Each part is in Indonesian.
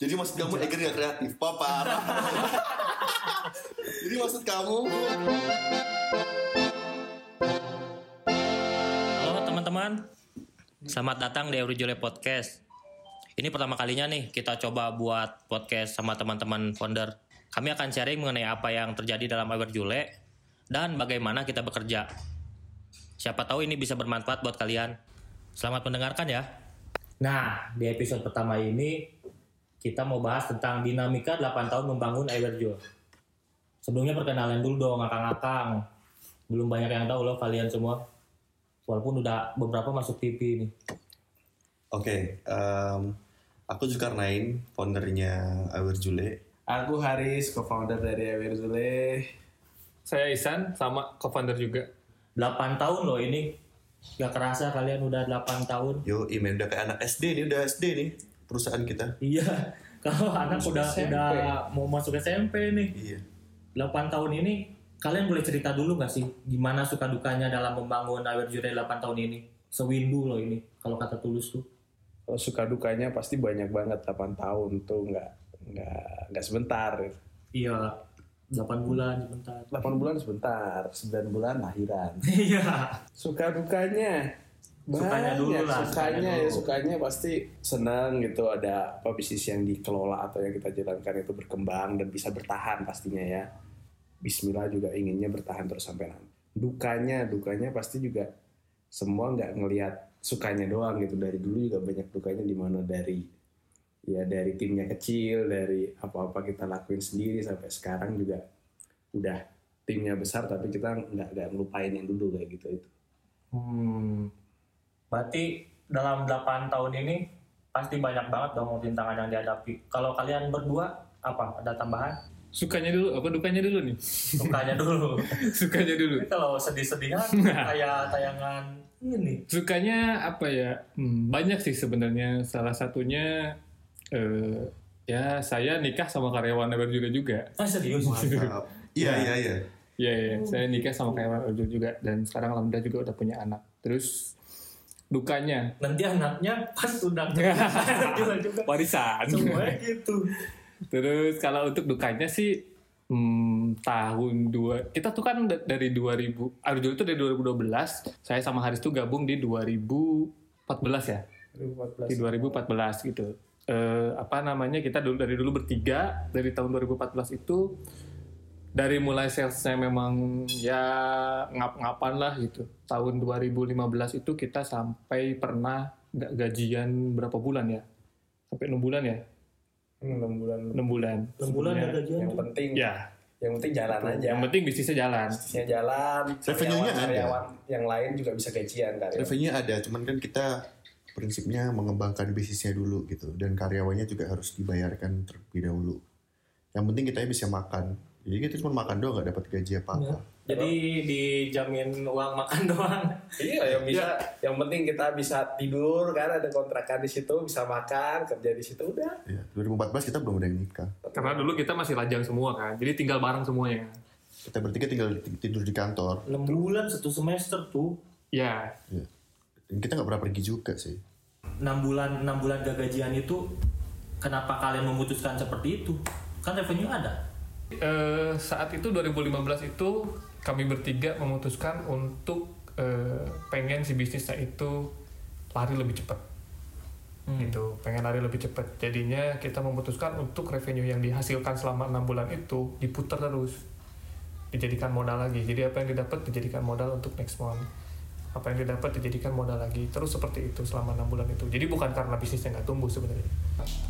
Jadi maksud kamu Eger gak kreatif? Pak, parah. Jadi maksud kamu Halo teman-teman, selamat datang di Eurojule Podcast. Ini pertama kalinya nih kita coba buat podcast sama teman-teman founder. Kami akan sharing mengenai apa yang terjadi dalam Eurojule dan bagaimana kita bekerja. Siapa tahu ini bisa bermanfaat buat kalian. Selamat mendengarkan ya. Nah, di episode pertama ini kita mau bahas tentang dinamika 8 tahun membangun Everjule. Sebelumnya perkenalan dulu dong akang-akang. Belum banyak yang tahu loh kalian semua. Walaupun udah beberapa masuk TV nih. Oke, em, aku Zulkarnain, foundernya Aware Jule. Aku Haris, co-founder dari Zule. Saya Isan, sama co-founder juga. 8 tahun loh ini. Gak kerasa kalian udah 8 tahun. Yo, Imen udah kayak anak SD nih, udah SD nih perusahaan kita. Iya. Kalau anak udah SMP. udah mau masuk SMP nih. Iya. 8 tahun ini kalian boleh cerita dulu gak sih gimana suka dukanya dalam membangun Aware Jure 8 tahun ini? Sewindu loh ini kalau kata tulus tuh. Kalau suka dukanya pasti banyak banget 8 tahun tuh nggak nggak nggak sebentar. Iya. 8 bulan sebentar. 8 bulan sebentar, 9 bulan lahiran. Iya. Suka dukanya Sukanya dulu lah, Sukanya sukanya ya dulu. sukanya pasti senang gitu ada apa bisnis yang dikelola atau yang kita jalankan itu berkembang dan bisa bertahan pastinya ya. Bismillah juga inginnya bertahan terus sampai nanti. Dukanya, dukanya pasti juga semua nggak ngelihat sukanya doang gitu dari dulu juga banyak dukanya di mana dari ya dari timnya kecil dari apa-apa kita lakuin sendiri sampai sekarang juga udah timnya besar tapi kita nggak nggak ngelupain yang dulu kayak gitu itu Hmm. Berarti dalam 8 tahun ini pasti banyak banget dong rintangan yang dihadapi. Kalau kalian berdua apa? Ada tambahan? Sukanya dulu, apa dukanya dulu nih? Sukanya dulu. Sukanya dulu. Tapi kalau sedih-sedihan kayak tayangan ini. Sukanya apa ya? Hmm, banyak sih sebenarnya. Salah satunya eh, ya saya nikah sama karyawan Ever juga juga. Ah serius? Mantap. Iya, iya, iya. Iya, iya, saya nikah sama karyawan Ever juga dan sekarang alhamdulillah juga udah punya anak. Terus dukanya Nanti anaknya pas udah juga juga. warisan. Semuanya gitu. Terus kalau untuk dukanya sih hmm, tahun dua kita tuh kan da- dari 2000 Arjul itu dari 2012 saya sama Haris tuh gabung di 2014 ya di 2014 gitu Eh, apa namanya kita dulu dari dulu bertiga dari tahun 2014 itu dari mulai salesnya memang ya ngap-ngapan lah gitu. Tahun 2015 itu kita sampai pernah nggak gajian berapa bulan ya? Sampai enam bulan ya? 6 bulan. Enam bulan. Enam bulan Sebenarnya- ada gajian yang tuh. penting ya. Yang penting jalan aja. Yang penting bisnisnya jalan. Bisnisnya jalan. Revenue-nya ada. karyawan yang lain juga bisa gajian kan ya. Revenue ada, cuman kan kita prinsipnya mengembangkan bisnisnya dulu gitu. Dan karyawannya juga harus dibayarkan terlebih dahulu. Yang penting kita bisa makan. Jadi kita cuma makan doang gak dapat gaji apa-apa. Jadi dijamin uang makan doang. iya yang bisa yang penting kita bisa tidur kan ada kontrakan di situ bisa makan kerja di situ udah Iya, 2014 kita belum ada yang nikah. karena dulu kita masih lajang semua kan jadi tinggal bareng semuanya Kita bertiga tinggal tidur di kantor. 6 bulan satu semester tuh. ya Iya. Dan kita nggak pernah pergi juga sih. 6 bulan 6 bulan gak gajian itu kenapa kalian memutuskan seperti itu? Kan revenue ada. Eh, saat itu 2015 itu kami bertiga memutuskan untuk eh, pengen si bisnisnya itu lari lebih cepat. Gitu pengen lari lebih cepat. Jadinya kita memutuskan untuk revenue yang dihasilkan selama enam bulan itu diputar terus. Dijadikan modal lagi. Jadi apa yang didapat dijadikan modal untuk next month. Apa yang didapat dijadikan modal lagi. Terus seperti itu selama enam bulan itu. Jadi bukan karena bisnisnya nggak tumbuh sebenarnya.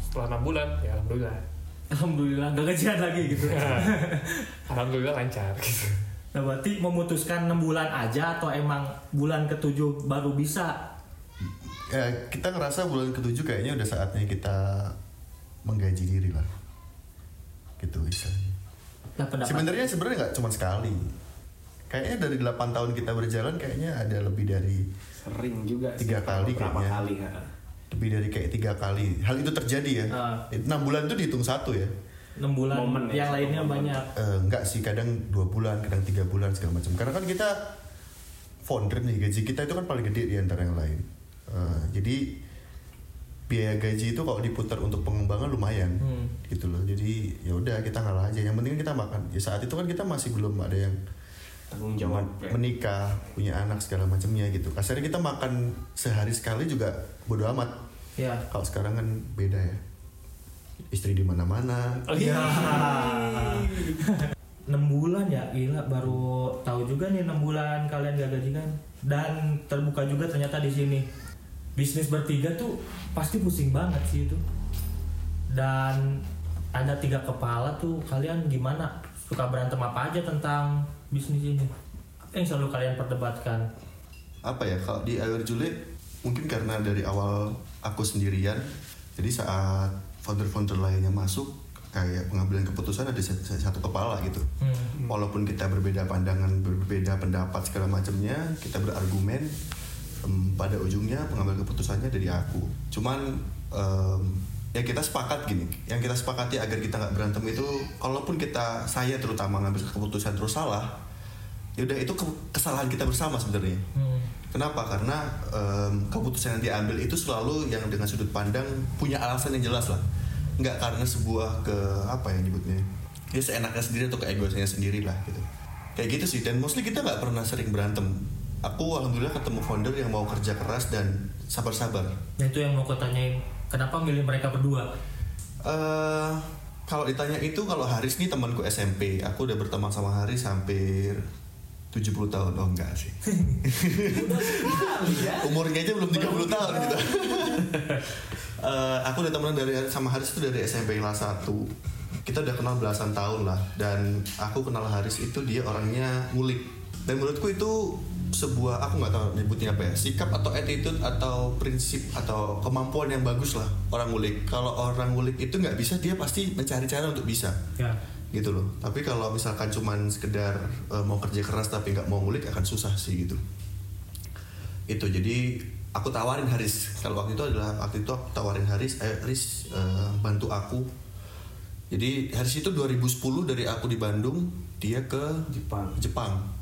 Setelah enam bulan ya alhamdulillah Alhamdulillah gak gajian lagi gitu. alhamdulillah lancar gitu Nah berarti memutuskan 6 bulan aja atau emang bulan ketujuh baru bisa? Ya, kita ngerasa bulan ketujuh kayaknya udah saatnya kita menggaji diri lah. Gitu istilahnya. Nah Sebenarnya sebenarnya nggak cuma sekali. Kayaknya dari 8 tahun kita berjalan kayaknya ada lebih dari sering juga Tiga kali kayaknya. kali ha. Lebih dari kayak tiga kali. Hal itu terjadi ya. Ah. Enam bulan itu dihitung satu ya. 6 bulan Momen ya, yang lainnya momen. banyak. Eh, enggak sih kadang dua bulan kadang tiga bulan segala macam karena kan kita founder nih gaji kita itu kan paling gede di antara yang lain Eh, jadi biaya gaji itu kalau diputar untuk pengembangan lumayan Hmm. gitu loh jadi ya udah kita ngalah aja yang penting kan kita makan ya saat itu kan kita masih belum ada yang tanggung jawab ya. menikah punya anak segala macamnya gitu. Kasarnya kita makan sehari sekali juga bodo amat. Ya. kalau sekarang kan beda ya. Istri di mana-mana. Oh iya. 6 bulan ya? Gila baru tahu juga nih 6 bulan kalian gak gaji kan. Dan terbuka juga ternyata di sini. Bisnis bertiga tuh pasti pusing banget sih itu. Dan ada tiga kepala tuh kalian gimana? Suka berantem apa aja tentang bisnis ini. Apa yang selalu kalian perdebatkan? Apa ya kalau di Air Juliet mungkin karena dari awal aku sendirian jadi saat founder-founder lainnya masuk kayak pengambilan keputusan ada satu, kepala gitu. Hmm. walaupun kita berbeda pandangan berbeda pendapat segala macamnya kita berargumen em, pada ujungnya pengambil keputusannya dari aku. Cuman em, ya kita sepakat gini yang kita sepakati agar kita nggak berantem itu kalaupun kita saya terutama ngambil keputusan terus salah ya udah itu ke- kesalahan kita bersama sebenarnya Hmm. Kenapa? Karena em, keputusan yang diambil itu selalu yang dengan sudut pandang punya alasan yang jelas lah. Nggak karena sebuah ke apa ya nyebutnya? Ya seenaknya sendiri atau keegoisnya sendiri lah gitu. Kayak gitu sih. Dan mostly kita nggak pernah sering berantem. Aku alhamdulillah ketemu founder yang mau kerja keras dan sabar-sabar. Nah, itu yang mau aku tanyain kenapa milih mereka berdua eh kalau ditanya itu kalau Haris nih temanku SMP, aku udah berteman sama Haris hampir 70 tahun. Oh enggak sih. Umurnya aja belum 30 tahun gitu. Eh, aku udah temenan dari sama Haris itu dari SMP kelas 1. Kita udah kenal belasan tahun lah dan aku kenal Haris itu dia orangnya ngulik. Dan menurutku itu sebuah aku nggak tahu nyebutnya apa ya sikap atau attitude atau prinsip atau kemampuan yang bagus lah orang ngulik. Kalau orang ngulik itu nggak bisa dia pasti mencari cara untuk bisa. Ya. Gitu loh. Tapi kalau misalkan cuman sekedar eh, mau kerja keras tapi nggak mau ngulik akan susah sih gitu. Itu jadi aku tawarin Haris. Kalau waktu itu adalah waktu itu aku tawarin Haris ayo Haris eh, bantu aku. Jadi Haris itu 2010 dari aku di Bandung dia ke Jepang. Jepang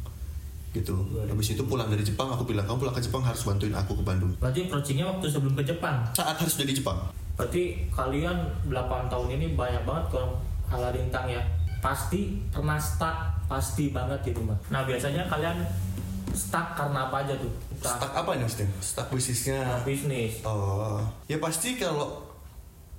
gitu habis itu pulang dari Jepang aku bilang kamu pulang ke Jepang harus bantuin aku ke Bandung berarti approachingnya waktu sebelum ke Jepang saat Haris udah di Jepang Berarti kalian 8 tahun ini banyak banget kalau hal rintang ya. Pasti pernah stuck, pasti banget di rumah. Nah biasanya kalian stuck karena apa aja tuh? stuck apa nih maksudnya stuck bisnisnya Stuck bisnis. Oh, ya pasti kalau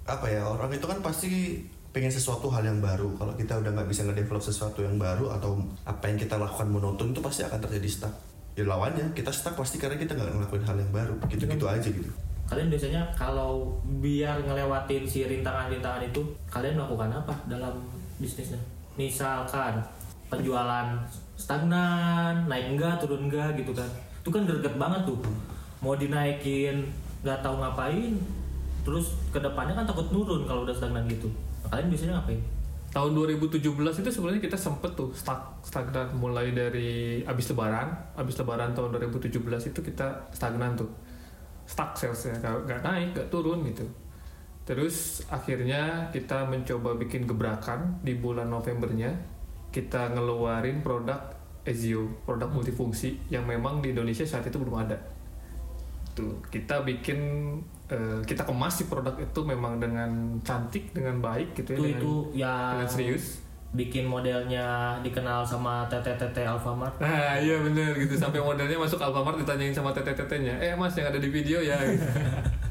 apa ya orang itu kan pasti pengen sesuatu hal yang baru. Kalau kita udah nggak bisa ngedevelop sesuatu yang baru atau apa yang kita lakukan monoton itu pasti akan terjadi stuck. Ya lawannya kita stuck pasti karena kita nggak ngelakuin hal yang baru. Gitu-gitu aja gitu. Kalian biasanya kalau biar ngelewatin si rintangan-rintangan itu, kalian melakukan apa dalam bisnisnya? Misalkan penjualan stagnan, naik enggak, turun enggak gitu kan. Itu kan greget banget tuh. Mau dinaikin nggak tahu ngapain, terus ke depannya kan takut turun kalau udah stagnan gitu. Kalian biasanya ngapain? tahun 2017 itu sebenarnya kita sempet tuh stuck stagnan. Mulai dari abis lebaran abis lebaran tahun 2017 itu kita stagnan tuh. Stuck salesnya nggak nggak naik nggak turun gitu. Terus akhirnya kita mencoba bikin gebrakan di bulan Novembernya. Kita ngeluarin produk Ezio produk multifungsi yang memang di Indonesia saat itu belum ada. Tuh kita bikin eh, kita kemas si produk itu memang dengan cantik dengan baik gitu ya Itu dengan, itu yang dengan serius. bikin modelnya dikenal sama TTTT Alfamart. Nah iya bener gitu. Sampai modelnya masuk Alfamart ditanyain sama tete-tetenya eh mas yang ada di video ya gitu.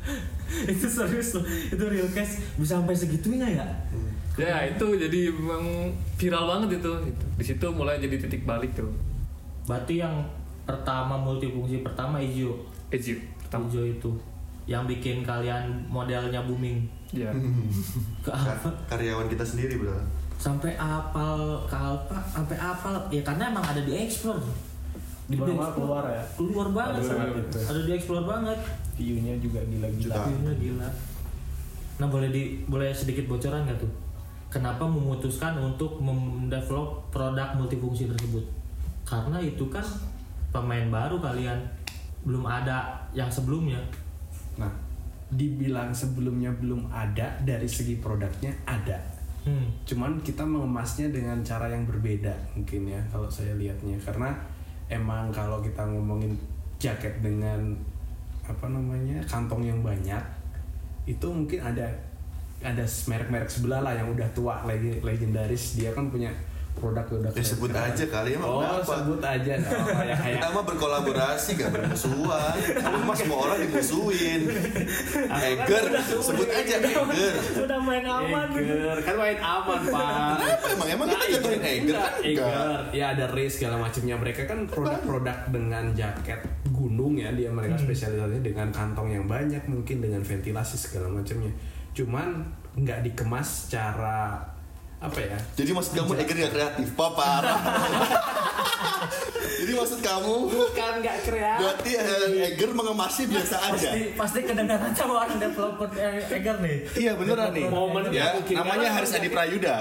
itu serius loh, itu real case bisa sampai segitunya ya? ya itu jadi memang viral banget itu. Gitu. di situ mulai jadi titik balik tuh. Berarti yang pertama multifungsi pertama Ezio, Ezio pertama. Ezio itu yang bikin kalian modelnya booming ya Alfa karyawan kita sendiri bro. sampai apal ke Alfa sampai apal ya karena emang ada di explore di Keluar, explore. keluar ya. keluar banget Sam. gitu. ada di explore banget view-nya juga gila-gila. Gila, gila. Nah boleh di boleh sedikit bocoran nggak tuh? Kenapa memutuskan untuk mendevelop produk multifungsi tersebut? Karena itu kan pemain baru kalian belum ada yang sebelumnya. Nah dibilang sebelumnya belum ada dari segi produknya ada. Hmm. cuman kita mengemasnya dengan cara yang berbeda mungkin ya kalau saya lihatnya. Karena emang kalau kita ngomongin jaket dengan apa namanya kantong yang banyak itu mungkin ada ada merek-merek sebelah lah yang udah tua lagi legendaris. Dia kan punya produk udah Ya sebut aja kali emang oh kenapa? sebut aja apa-apa ya kayak Kita mah berkolaborasi gak bermusuhan. Mah semua orang dimusuhin. Eger, sebut aja Eger. Udah main aman. Eger kan main aman pak Kenapa emang? Emang kita Nah, jatuhin itu- Eger kan? Eger. Ya ada race segala macamnya. Mereka kan produk-produk dengan jaket gunung ya. Dia mereka spesialisasinya dengan kantong yang banyak mungkin dengan ventilasi segala macamnya. Cuman nggak dikemas secara apa ya? Jadi maksud kamu Eger gak kreatif? Pak parah. Jadi maksud kamu Bukan nggak kreatif. berarti eh, Eger mengemasnya biasa aja. Pasti pasti kedengaran sama orang developer Eger nih. Iya beneran nih. Momen ya, mungkin. namanya Karena Haris Adi Prayuda.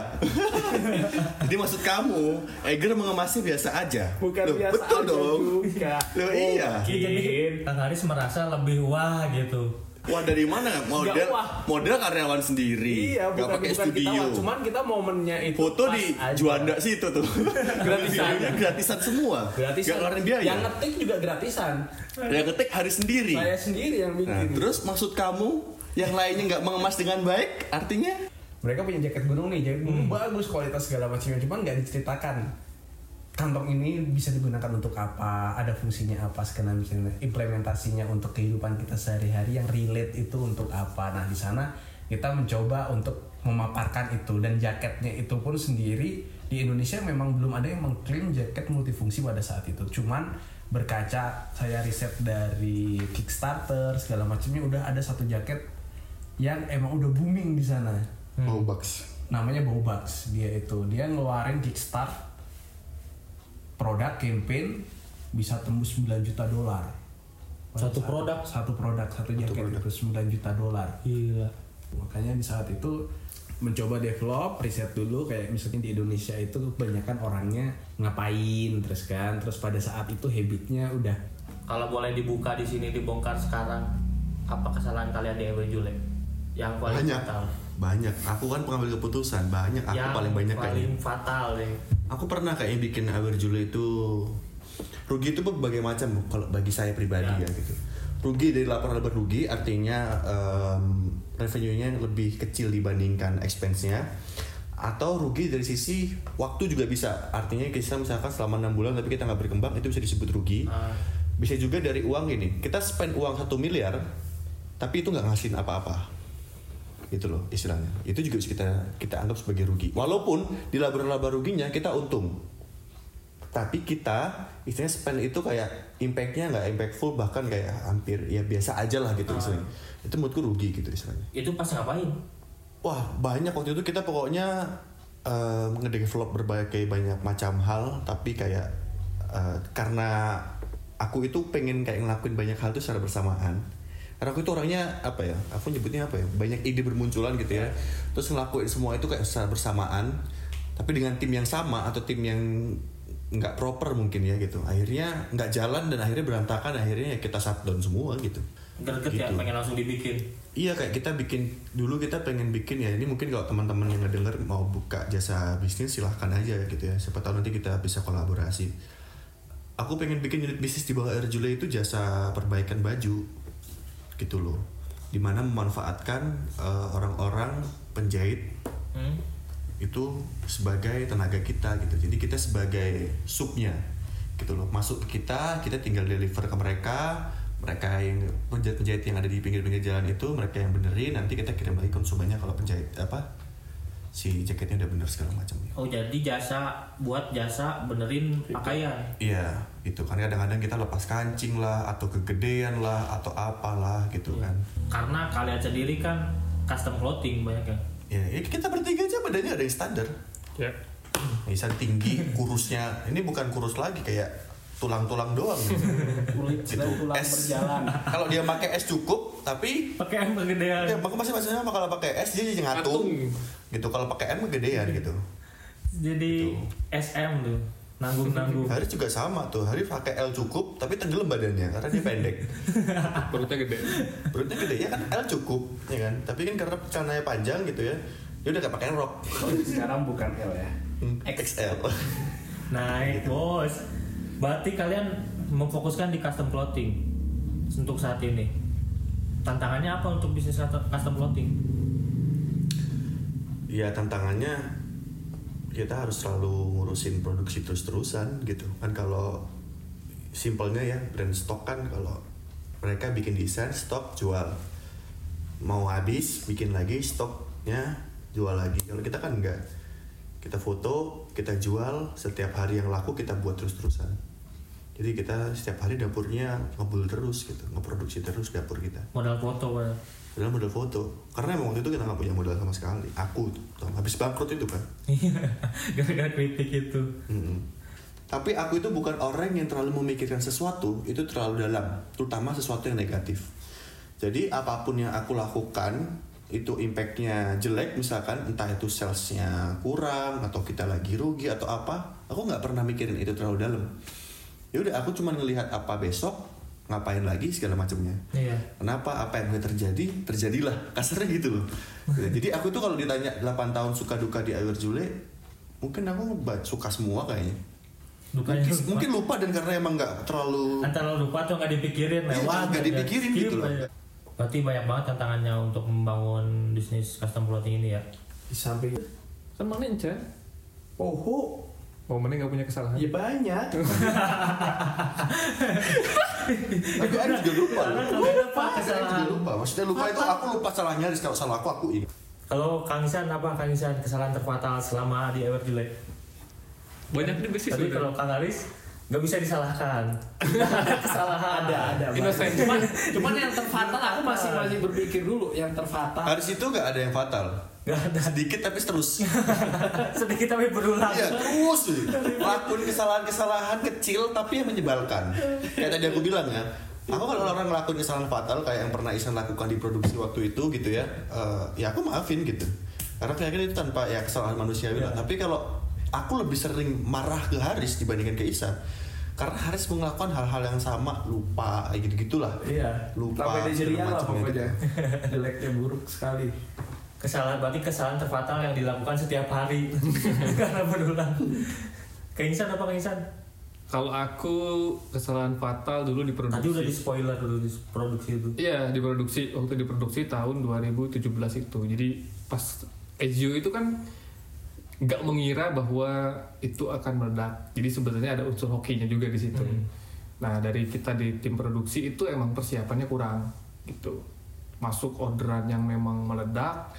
Jadi maksud kamu Eger mengemasnya biasa aja. Bukan Loh, biasa betul aja dong. juga. Loh, iya. Mungkin. Kang Haris merasa lebih wah gitu. Wah dari mana model Nggak, wah. model karyawan sendiri Iya, nggak bukan, pakai bukan studio kita, cuman kita momennya itu foto di aja. Juanda sih itu tuh Gratisan. Gratisan semua gratisan. nggak ngeluarin biaya Yang ngetik juga gratisan. yang ketik hari sendiri Saya sendiri yang nah, bikin. terus maksud kamu yang lainnya nggak mengemas dengan baik artinya mereka punya jaket gunung nih jaket gunung bagus kualitas segala macamnya cuman nggak diceritakan kantong ini bisa digunakan untuk apa? Ada fungsinya apa? Segala macamnya implementasinya untuk kehidupan kita sehari-hari yang relate itu untuk apa? Nah di sana kita mencoba untuk memaparkan itu dan jaketnya itu pun sendiri di Indonesia memang belum ada yang mengklaim jaket multifungsi pada saat itu. Cuman berkaca saya riset dari Kickstarter segala macamnya udah ada satu jaket yang emang udah booming di sana. Oh bucks namanya Bowbucks dia itu dia ngeluarin kickstart produk campaign bisa tembus 9 juta dolar Satu saat- produk? satu produk satu jaket itu 9 juta dolar Gila. makanya di saat itu mencoba develop riset dulu kayak misalnya di Indonesia itu kebanyakan orangnya ngapain terus kan terus pada saat itu habitnya udah Kalau boleh dibuka di sini dibongkar sekarang, apa kesalahan kalian di Ewe Jule? Yang paling banyak fatal. banyak aku kan pengambil keputusan banyak aku yang paling banyak paling kayaknya fatal deh. Aku pernah kayaknya bikin Awer Jule itu rugi itu berbagai macam kalau bagi saya pribadi ya, gitu. Rugi dari laporan laba rugi artinya em, revenue-nya lebih kecil dibandingkan expense-nya. Atau rugi dari sisi waktu juga bisa. Artinya kita misalkan selama enam bulan tapi kita nggak berkembang itu bisa disebut rugi. Ah. bisa juga dari uang ini. Kita spend uang satu miliar tapi itu nggak ngasihin apa-apa gitu loh istilahnya. Itu juga kita kita anggap sebagai rugi. Walaupun di laba-laba ruginya kita untung. Tapi kita istilahnya spend itu kayak impactnya nggak impactful bahkan kayak hampir ya biasa aja lah gitu istilahnya. Itu menurutku rugi gitu istilahnya. Itu pas ngapain? wah banyak. Waktu itu kita pokoknya eh, ngedevelop berbagai banyak macam hal tapi kayak eh, karena aku itu pengen kayak ngelakuin banyak hal itu secara bersamaan karena aku itu orangnya apa ya aku nyebutnya apa ya banyak ide bermunculan gitu ya terus ngelakuin semua itu kayak secara bersamaan tapi dengan tim yang sama atau tim yang nggak proper mungkin ya gitu akhirnya nggak jalan dan akhirnya berantakan akhirnya ya kita shutdown semua gitu Greget ya, Gitu. pengen langsung dibikin. Iya kayak kita bikin dulu kita pengen bikin ya ini mungkin kalau teman-teman yang ngedenger mau buka jasa bisnis silahkan aja gitu ya siapa tahu nanti kita bisa kolaborasi. Aku pengen bikin unit bisnis di bawah Air Jule itu jasa perbaikan baju gitu loh, di mana memanfaatkan eh, orang-orang penjahit Hmm? itu sebagai tenaga kita gitu. Jadi kita sebagai subnya gitu loh. Masuk ke kita, kita tinggal deliver ke mereka. Mereka yang penjahit-penjahit yang ada di pinggir-pinggir jalan itu mereka yang benerin nanti kita kirim lagi konsumennya kalau penjahit apa si jaketnya udah bener segala macam. Oh jadi jasa buat jasa benerin pakaian. Iya, itu kan kadang-kadang kita lepas kancing lah atau kegedean lah atau apalah gitu kan. Karena kalian sendiri kan custom clothing banyak ya. Ya, ya kita bertiga aja badannya ada yang standar. Ya. Misal tinggi, kurusnya ini bukan kurus lagi kayak tulang-tulang doang. kulit gitu. tulang Es. berjalan Kalau dia pakai es cukup, tapi Pakai yang kegedean. ya maka masih maksudnya kalau pakai es dia jadi ngatung. Gitu. Kalau pakai M gedean gitu. Jadi SM tuh. Nanggung-nanggung. Haris juga sama tuh. Haris pakai L cukup tapi tenggelam badannya karena dia pendek. Perutnya gede. Perutnya gede ya kan L cukup ya kan. Tapi kan karena celananya panjang gitu ya. Dia udah gak pakai rok. sekarang bukan L ya Hmm, XL. Naik bos. Berarti kalian memfokuskan di custom clothing untuk saat ini. Tantangannya apa untuk bisnis custom clothing? Ya tantangannya kita harus selalu ngurusin produksi terus-terusan gitu. Kan kalau simpelnya ya brand stok kan kalau mereka bikin desain stok jual. Mau habis bikin lagi stoknya jual lagi. Kalau kita kan enggak. Kita foto kita jual setiap hari yang laku kita buat terus-terusan jadi kita setiap hari dapurnya ngebul terus gitu ngeproduksi terus dapur kita. Modal foto Pak. dalam modal foto. Karena emang waktu itu kita nggak punya modal sama sekali. Aku tuh, habis bangkrut itu kan gara-gara kritik itu. Mm-mm. tapi aku itu bukan orang yang terlalu memikirkan sesuatu itu terlalu dalam. Terutama sesuatu yang negatif. Jadi apa pun yang aku lakukan itu impactnya jelek misalkan entah itu salesnya kurang atau kita lagi rugi atau apa aku nggak pernah mikirin itu terlalu dalam ya udah aku cuma ngelihat apa besok ngapain lagi segala macamnya iya Kenapa apa yang boleh terjadi terjadilah kasarnya gitu loh. Ya, Jadi aku tuh kalau ditanya 8 tahun suka duka di Awer Jule mungkin aku suka semua kayaknya. dukanya Mungkin, lupa. mungkin lupa dan karena emang nggak terlalu antara lupa atau nggak dipikirin Iya, lewat nggak dipikirin gitu loh. berarti banyak banget tantangannya untuk membangun bisnis custom clothing ini ya Di samping Kan mana Enca? Oh, Oh, mana nggak punya kesalahan? ya banyak. tapi ada juga lupa. loh. Karena lupa Ada juga kesalahan lupa. Maksudnya lupa itu aku lupa salah nyaris kalau salah aku aku ingat. kalau Kang Isan apa Kang Isan kesalahan terfatal selama di Ever Jule Banyak di bisnis tapi kalau Kang Aris nggak bisa disalahkan kesalahan ada, ada. Innocent. Cuman, cuman yang terfatal aku masih masih berpikir dulu yang terfatal. Haris itu nggak ada yang fatal. Nggak ada Sedikit tapi terus. sedikit tapi berulang Iya terus lakuin kesalahan-kesalahan kecil tapi yang menyebalkan. Kayak tadi aku bilang ya, aku kalau orang ngelakuin kesalahan fatal kayak yang pernah Isan lakukan di produksi waktu itu gitu ya, eh, ya aku maafin gitu. Karena kayaknya itu tanpa ya kesalahan manusiawi lah. Tapi kalau aku lebih sering marah ke Haris dibandingkan ke Isan. Karena Haris melakukan hal-hal yang sama, lupa, kayak gitu-gitulah. Iya. Lupa, Sampai segala Nigeria lah macamnya pokoknya. Jeleknya buruk sekali. Kesalahan berarti kesalahan terfatal yang dilakukan setiap hari karena berulang Kang Isan apa Kang Isan Kalau aku kesalahan fatal dulu di produksi. tadi udah di spoiler dulu di produksi itu Iya, di produksi waktu di produksi tahun 2017 itu. Jadi pas Ezio itu kan nggak mengira bahwa itu akan meledak. Jadi sebenarnya ada unsur hokinya juga di situ. Nah, dari kita di tim produksi itu emang persiapannya kurang gitu. Masuk orderan yang memang meledak.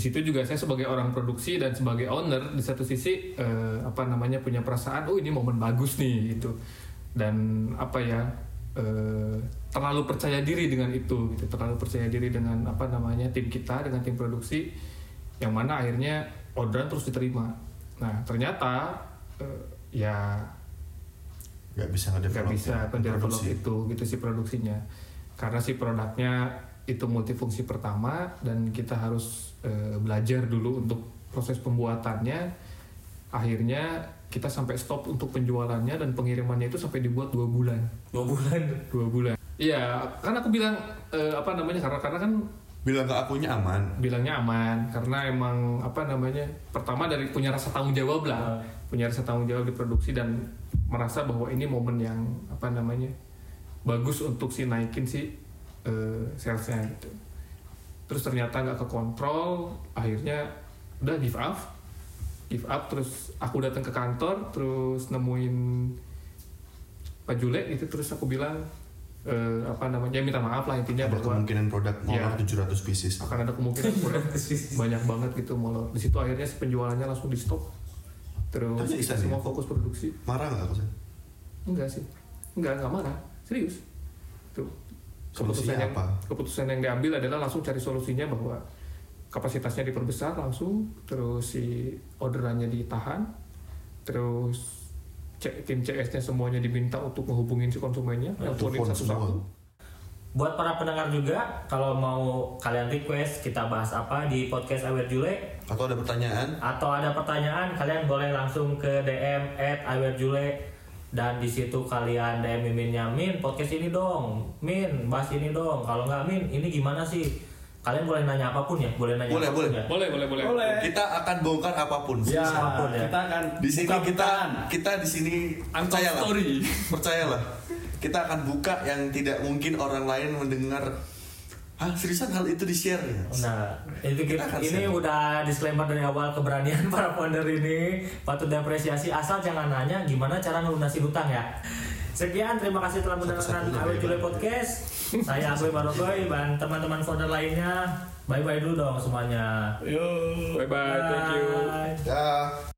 Di situ juga saya sebagai orang produksi dan sebagai owner di satu sisi eh, apa namanya punya perasaan, oh ini momen bagus nih gitu. Dan apa ya eh, terlalu percaya diri dengan itu gitu. Terlalu percaya diri dengan apa namanya tim kita dengan tim produksi yang mana akhirnya orderan terus diterima. Nah ternyata eh, ya Gak bisa nggak bisa ya, itu gitu si produksinya. Karena si produknya itu multifungsi pertama dan kita harus eh, belajar dulu untuk proses pembuatannya. Akhirnya kita sampai stop untuk penjualannya dan pengirimannya itu sampai dibuat dua bulan. Dua bulan? Dua bulan. Iya kan aku bilang eh, apa namanya karena karena kan Bilang ke akunya aman. bilangnya aman karena emang apa namanya pertama dari punya rasa tanggung jawab lah. Punya rasa tanggung jawab di produksi dan merasa bahwa ini momen yang apa namanya bagus untuk si naikin si eh, salesnya gitu terus ternyata nggak kekontrol akhirnya udah give up give up terus aku datang ke kantor terus nemuin Pak Jule itu terus aku bilang eh, apa namanya ya minta maaf lah intinya Ada bahwa kemungkinan produk molor Iya. 700 pieces. akan ada kemungkinan kurang banyak banget gitu molor di situ akhirnya si penjualannya langsung di stop terus kita bisa semua nih. fokus produksi Marah nggak aku? San? enggak sih enggak enggak marah serius tuh keputusan Solusinya yang apa? keputusan yang diambil adalah langsung cari solusinya bahwa kapasitasnya diperbesar langsung terus si orderannya ditahan terus C- tim CS-nya semuanya diminta untuk menghubungin si konsumennya teleponin telepon satu-satu buat para pendengar juga kalau mau kalian request kita bahas apa di podcast Aware Jule Atau ada pertanyaan? atau ada pertanyaan kalian boleh langsung ke DM at Aware Jule dan di situ kalian DM Miminnya Min podcast ini dong Min bahas ini dong kalau nggak Min ini gimana sih kalian boleh nanya apa pun ya boleh nanya Boleh, boleh. ya boleh boleh boleh, Boleh. Kita akan bongkar apa pun. Ya, Apa pun ya. kita akan Di sini buka kita bukaan. kita di sini Untold percayalah. story. Percayalah. Kita akan buka yang tidak mungkin orang lain mendengar ah seriusan hal itu di share ya Nah, itu kita, Kita ini share. udah disclaimer dari awal keberanian para founder ini patut diapresiasi asal jangan nanya gimana cara melunasi hutang ya. Sekian, terima kasih telah mendengarkan Awe. Jule Podcast. Saya Awe Barogoy dan teman-teman founder lainnya. Bye bye dulu dong semuanya. Bye bye, thank you.